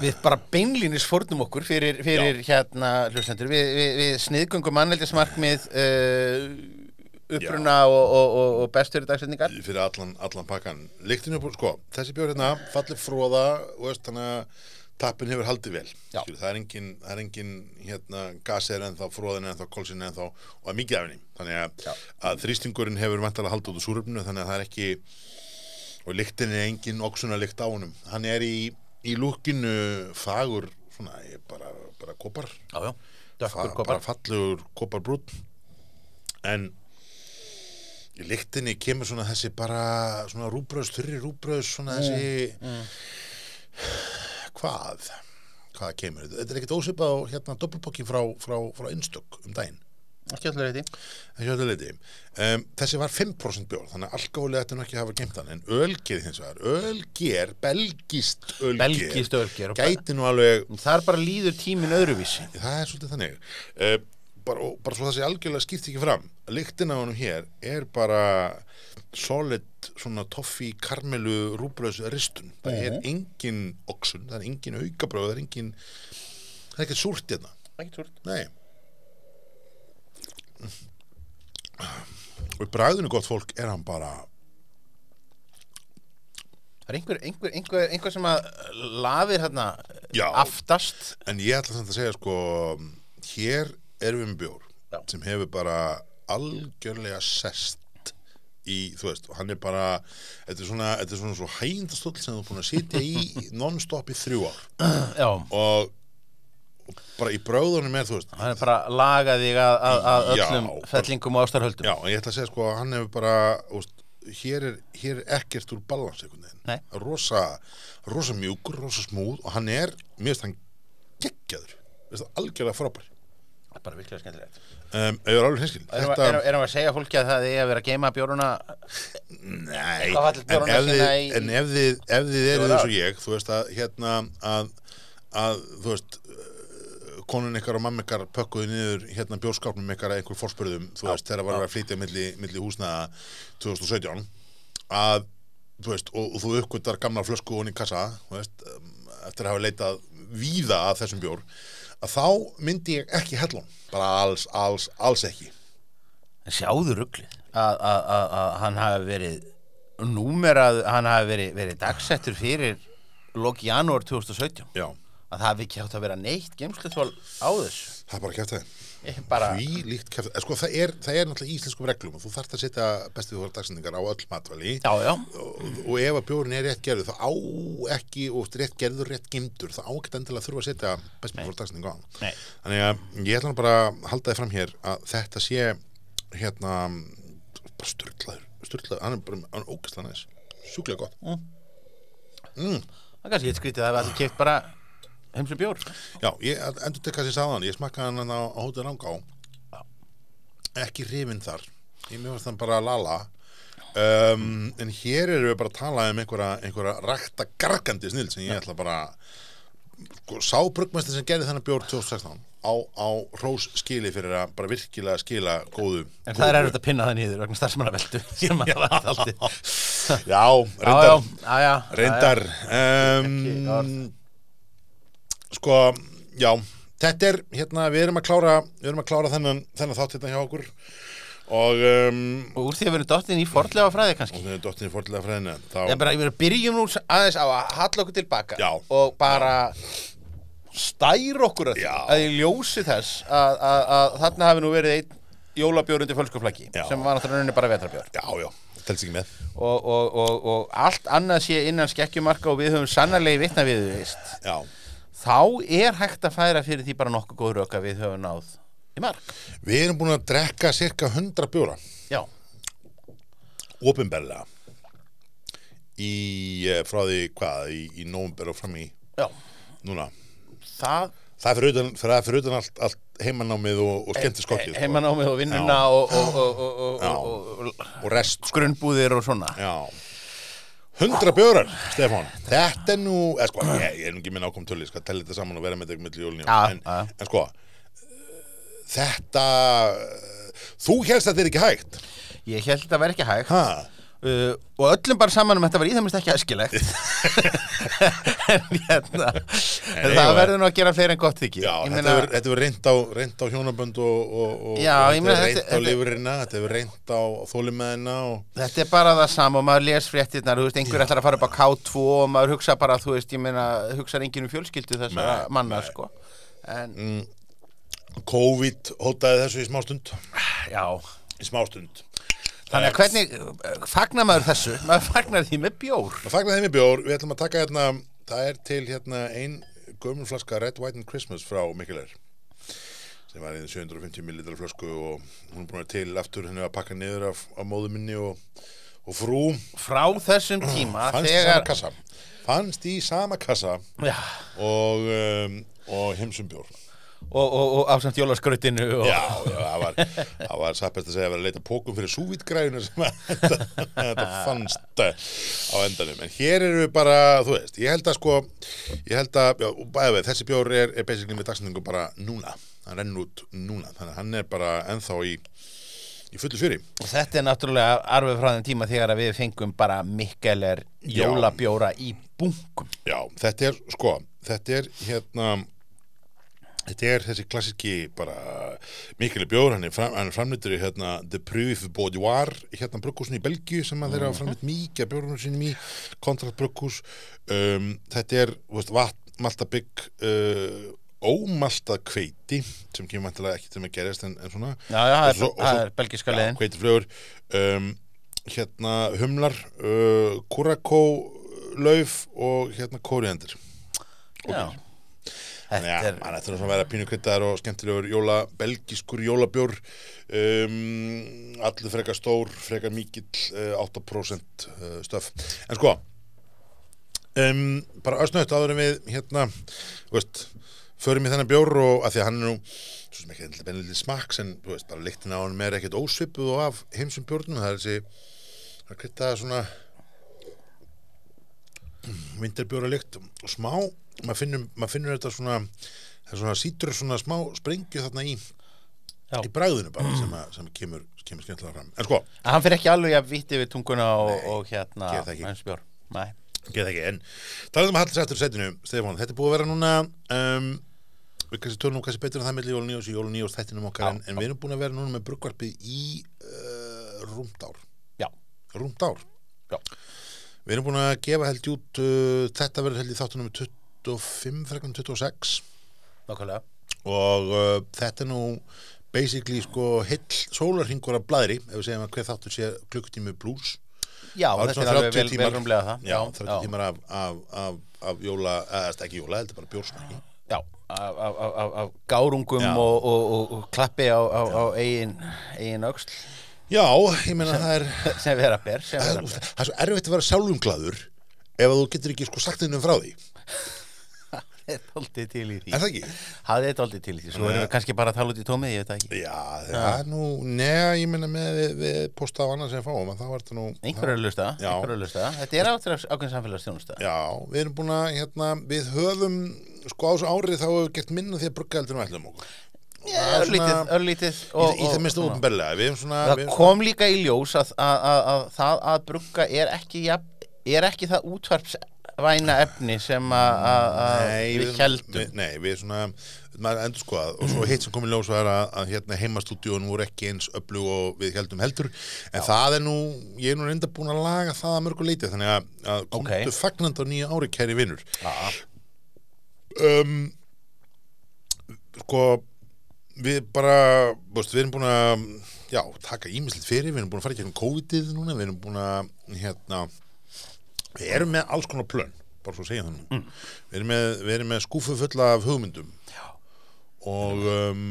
Við bara beinlínis fórnum okkur fyrir, fyrir hérna hlustendur. Við, við, við sniðgöngum mannældismarkmið uh, uppruna og, og, og, og bestur dagsetningar. Fyrir allan, allan pakkan líktinu sko, þessi bjór hérna fallir fróða og þannig að tappin hefur haldið vel. Já. Skilur, það er engin, það er engin hérna, gasir en þá, fróðin en þá, kolsin en þá og er mikið af henni. Þannig að, Já. að þrýstingurinn hefur vantalega haldið út úr súröfninu þannig að það er ekki og lyktin er engin oksuna lykt á honum. Hann er í, í lúkinu fagur svona, bara, bara kopar. Já, já, Fa- bara fallegur koparbrún en í lyktinni kemur svona þessi bara svona rúbröðs, þurri rúbröðs svona þessi hvað hvað kemur, þetta? Er ekkert ósipað á hérna doppelpokki frá, frá, frá einstök um daginn. Ekki allir reyti Ekki öllu leyti. Um, þessi var 5% bjór, þannig að alkohólið ætti nú ekki að hafa gemt hann, en ölger hins vegar, ölger, belgist ölger og bara- gæti nú alveg, Það er bara líður tíminn öðruvísi. Það er svolítið þannig, uh, bara, og bara svo það sé algjörlega skýrt ekki fram, lyktin af honum hér er bara solid svona toffi karmelu rúbröðs ristun, það er engin oxun, það er engin aukabröð, það er engin, það er ekkert súrt hérna, Ekki túrt nei. Og í bræðinu gott fólk er hann bara Það er einhver, einhver, einhver, einhver sem að lafir hérna Já. aftast. En ég ætla samt að segja sko hér með bjór Já. sem hefur bara algjörlega sest í, þú veist, og hann er bara þetta er svona, þetta er svona svo hægindastóll sem þú er búin að sitja í non-stop í þrjú ár. Já, og, og bara í bráðunum er, þú veist hann er bara lagað þig að, að, að Já, öllum bara- fellingum og ástarhöldum. Já, en ég ætla að segja sko að hann hefur bara úst, hér, er, hér er ekkert úr balans einhvern Nei. veginn rosa, rosa mjúkur, rosa smúð og hann er, mér finnst hann geggjaður, mér finnst það algjörlega frábær bara virkilega skemmtilegt. Um, er alveg hinskil Erum við erum við að segja fólki að það er að vera að geima bjóruna? Nei, en ef þið, í- en ef þið, ef þið eru ár. og ég, þú veist að hérna að, að þú veist uh, konun ykkar og mamma ykkar pökkuðu niður hérna bjórskápnum ykkar að einhver fórspörðum, þú veist, þegar var að flytja milli, milli húsnaða 2017 að, þú veist, og, og þú uppgötar gamla flösku honi í kassa, veist, um, eftir að hafa leitað víða að þessum bjór, að þá myndi ég ekki hellum, bara alls, alls, alls ekki. En sjáðu ruglið að, að, að, að hann hafi verið númerað, hann hafi verið, verið dagsettur fyrir loki janúar 2017 Já, að það hafi ekki átt að vera neitt geimsluþvál á þessu það er bara kæft það. Ég bara, Því líkt kæft, sko það er, það er náttúrulega íslenskum reglum og þú þarft að setja bestið þú dagsendingar á öll matvæli já, já og, og ef að bjórin er rétt gerður þá á ekki, og rétt gerður, rétt gemdur þá á ekki endilega að þurfa að setja bestið þú dagsendingar á. Nei. Þannig að ég ætla bara að halda þið fram hér að þetta sé hérna bara styrlaður, styrlaður, hann er bara, er ógæslega næs, sjúklega gott. það er kannski eitt skrítið að það hefði keift bara heimsum bjór. Já, ég endur tekka sér sáðan, ég smakkaði hann á, á hótið rangá, ekki hrifin þar, ég fannst hann bara lala, um, en hér erum við bara að tala um einhverja, einhverja rækta gargandi snill sem ég ætla bara, sko, sá bruggmestin sem gerði þennan bjór 2016 á, á rós skili fyrir að bara virkilega skila góðu. en það er erfitt að pinna það nýður vegna starfsmannaveldu sem að það var aldrei Já, reyndar. já, já, já, Reyndar. Um. Sko, já Þetta er, hérna, við erum að klára Við erum að klára þennan, þennan þátt hérna hjá okkur Og um, og úr því að við erum dottin í forlega fræði kannski við erum dottin í fórlega fræðina Þá, ég bara, ég verið að byrjum nú aðeins á að halla okkur tilbaka Já. og bara stæra okkur að, því, Já. að ég ljósi þess að, að, að þarna hafi nú verið einn jólabjór undir fölskuflaggi Já. sem var náttúrulega bara vetrabjór Já, já, og, og, og, og allt annað sé innan skekkjumarka og við höfum sannarlega vitna við Já, þá er hægt að færa fyrir því bara nokkuð góð rök að við höfum náð í mark. Við erum búin að drekka cirka 100 bjóra. Já, Opinberlega. Í, eh, frá því, hvað, í, í nómber og fram í já, Núna. Það Það er fyrir utan, er fyrir utan allt, allt heimanámið og, og skemmti skokkið heimanámið og vinnuna Já. og, og, og, og, og, Já. og, og, Og rest, sko. grunnbúðir og svona. Já Hundra bjórar, Stefán. Þetta er nú, eða sko, ég, ég er nú ekki minn ákom Ég skal tella þetta saman og vera með þetta milli jólun en, en sko Þetta Þú helst að þetta er ekki hægt? Ég held að það væri ekki hægt. Ha? Uh, og öllum bara saman um þetta var í það minnst ekki æskilegt. En hérna Nei, það verður nú að gera fleiri en gott þykir. Þetta hefur reynd á, á hjónabönd og, og, og Já, þetta hefur reynd á lifurina Þetta hefur reynd á þólimeðina og... Þetta er bara það sama og maður les fréttirnar, einhver ætlar að fara upp á K2 og maður hugsa bara, þú veist, ég meina, hugsa enginn um fjölskyldu þessara manna, sko. En, COVID hótaði þessu í smástund já, Í smástund þannig að hvernig, uh, fagnar maður þessu? Maður fagnar því með bjór. Það fagnar þeim í bjór, við ætlum að taka hérna Það er til hérna ein gömulflaska Red, White and Christmas frá Mikkeler sem var í 750 ml flösku og hún er búin að til aftur henni að pakka niður af, af móðu minni og, og frú. Frá þessum tíma, fannst í sama þegar, kassa. Fannst í sama kassa og, um, og heimsum bjór og, og, og ásamt jólaskrautinu og, Já, já, það var, það var sappest að segja að vera að leita pókum fyrir súvítgræðinu sem að þetta, fannst á endanum. En hér eru við bara, þú veist, ég held að sko, ég held að, já, við, þessi bjór er, er basically með dagsendingu bara núna. Hann rennur út núna, þannig að hann er bara ennþá í, í fullu fjöri. og þetta er náttúrulega arfið frá þeim tíma þegar við fengum bara mikkeler jólabjóra í bunkum. Já, þetta er, sko, þetta er hérna, þetta er þessi klassiki bara mikilvæg bjór, hann er, fram, er framleitur í hérna The Preuve Boudoir hérna brugghúsin í Belgíu sem að þeirra hafa framleitt mikið af bjórunum sínum í kontrakt brugghús um, þetta er, veist, vatn, maltabygg uh, ómaltað kveiti sem kemur vantilega ekki til með gerist en, en svona. Já, já, það er, svo- er belgiska Já, leiðin. hveitiflugur um, hérna humlar uh, kurakó lauf og hérna kóriandir Já. Þetta er, mann ættir að vera pínu kryddar og skemmtilegur jóla, belgiskur jólabjór. Um, allir frekar stór, frekar mikill uh, 8% uh, stöf en sko um, bara östnögt áður við hérna, veist förum í þennan bjór og að því að hann er nú svo sem ekki endilega bennilega smaks en veist, bara lyktin á hann er ekkert ósvipuð og af heimsum bjórnum, það er þessi það kryddaða svona vinterbjóra lykt og smá, maður finnur, maður finnur þetta svona það er svona sítur svona smá sprengju þarna í Já. í bræðinu bara sem, að, sem kemur, kemur skemmtilega fram en sko, að hann fyrir ekki alveg að víti við tunguna og, og hérna. Nei. Get ekki, en talaðum um að halda sér eftir setinu, Stefán, þetta er búið að vera núna um, við kannski tölum nú kannski betur en það milli jólun nýjós í jólun nýjós þættinum okkar Já, en, en við erum búin að vera núna með bruggvarpið í uh, rúmt ár Já. rúmt ár Já. við erum búin að gefa held í út uh, þetta verður held í þáttunum 25 frekar en 26 Nákvæmlega. og uh, þetta er nú basically sko heill sólarhingur af blæðri ef við segjum að hver þáttur sé klukkutími blues Já, þetta er alveg 30 vel, vel rúmlega það. Já, 30 tímar af, af, af, af jóla, eða ekki jóla, heldur bara bjórsmakki. Já, af, af, af, af gárungum Já. og, og, og, og klappi á, á, á eigin, eigin öxl. Já, ég meina það er sem vera ber, það er, er svo erfitt að vera sjálfum glaður ef þú getur ekki sko sagt innum frá því er doldið til í því. Er það ekki? Það er doldið til í því, svo erum við kannski bara að tala út í tómið, ég veit það ekki. Já, það er nú neða, ég meina með við, við posta á annað sem fáum en þá var þetta nú Einhver er að lusta, Já. einhver er að lusta Þetta er áttur ákveðin samfélagsstjónusta Já, við erum búin að, hérna, við höfum sko á þessu árið þá hefur gert minna því að brugga heldur en við ætlum okkur. Það Örlítið, örlítið Í, það svona. ofnbellega Það kom líka í ljós að, að, að, að það að brugga er ekki, jafn, er ekki það útvarpsvæna efni sem að, að, að við heldum. nei, við svona maður endur skoðað og svo hitt sem kom í ljós var að, að hérna heimastúdíun voru ekki eins öflug og við heldum heldur en það er nú, ég er nú reynda búin að laga það að mörgu leiti þannig að, að komdu Ok. fagnandi á nýja ári kæri vinnur Já, um, sko við bara, búst, við erum búin að já, taka ímislegt fyrir við erum búin að fara í gegnum COVID-ið núna við erum búin að, hérna við erum með alls konar plön bara svo að segja þannig mm. við, erum með, við með skúfu fulla af hugmyndum. Já. og um,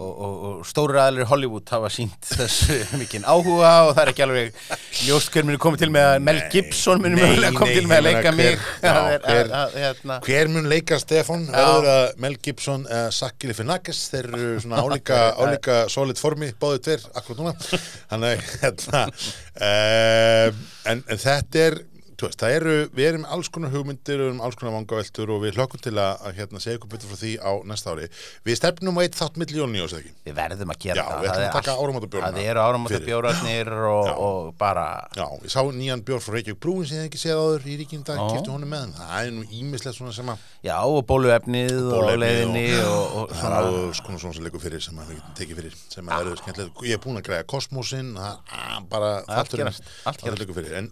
og, og, og stóru aðlir Hollywood hafa sínt þessu mikinn áhuga og það er ekki alveg ljóst hver muni komið til með að Mel Gibson muni Nei, mögulega komið til með að leika mig. hver- já, Það er- hver- að- að- hérna. hver mun leika Stefan verður að Mel Gibson eða Zach Galifianakis? Þeir eru svona álíka, álíka solid formi, báðu tveir akkurat núna. Þannig hérna, uh, en, en þetta er veist, það eru, við erum alls konar hugmyndir við erum alls konar vangaveltur og við hlökkum til að, að hérna, segja ykkur betur frá því á næsta ári. Við stefnum á eitt þátt milli jóni og sér ekki Við verðum að gera Já, það. við ætlum að taka áramótabjórana Það eru áramótabjórarnir og, Já. og bara Já, ég sá nýjan bjór frá Reykjavík Brúin sem ég hef ekki séð áður í ríkjum dag, Já. kipti honum með það er nú ímislegt svona sem að Já, og bóluefnið og leiðinni og, og, það er alveg svona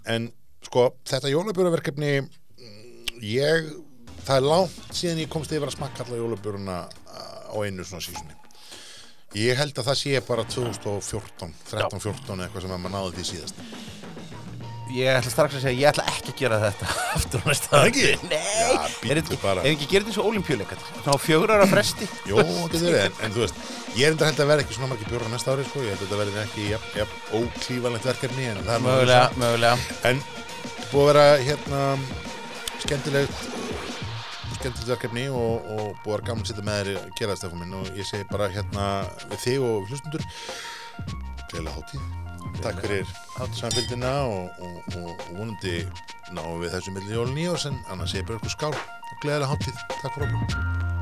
svona sko þetta jólabjörverkefni ég það er langt síðan ég komst yfir að smakka alla jólabjöruna á einu svona sísunni ég held að það sé bara 2014 13-14 eitthvað sem að maður náði því síðast Ég ætla strax að segja, ég ætla ekki að gera þetta aftur á næsta Það ekki? Nei, er ekki, er ekki gerði eins og olimpíuleikat Ná fjögur ára fresti. Jó, getur verið, en, en þú veist ég er enda held að vera ekki svona margir bjóra næsta ári sko. ég held að þetta verði ekki jafn, jafn óklífanlegt verkefni það er Mögulega, mögulega. En búið að vera hérna skemmtilegt skemmtilegt verkefni og, og búið að vera gaman að sitja með þér að gera það stefum minn. Og ég segi bara hérna við þig og hlustundur takk fyrir samfélgina og, og, og, og vonandi náum við þessu milli jólun í oss en annars bara ykkur skál og gleðilega hátíð. Takk fyrir okkur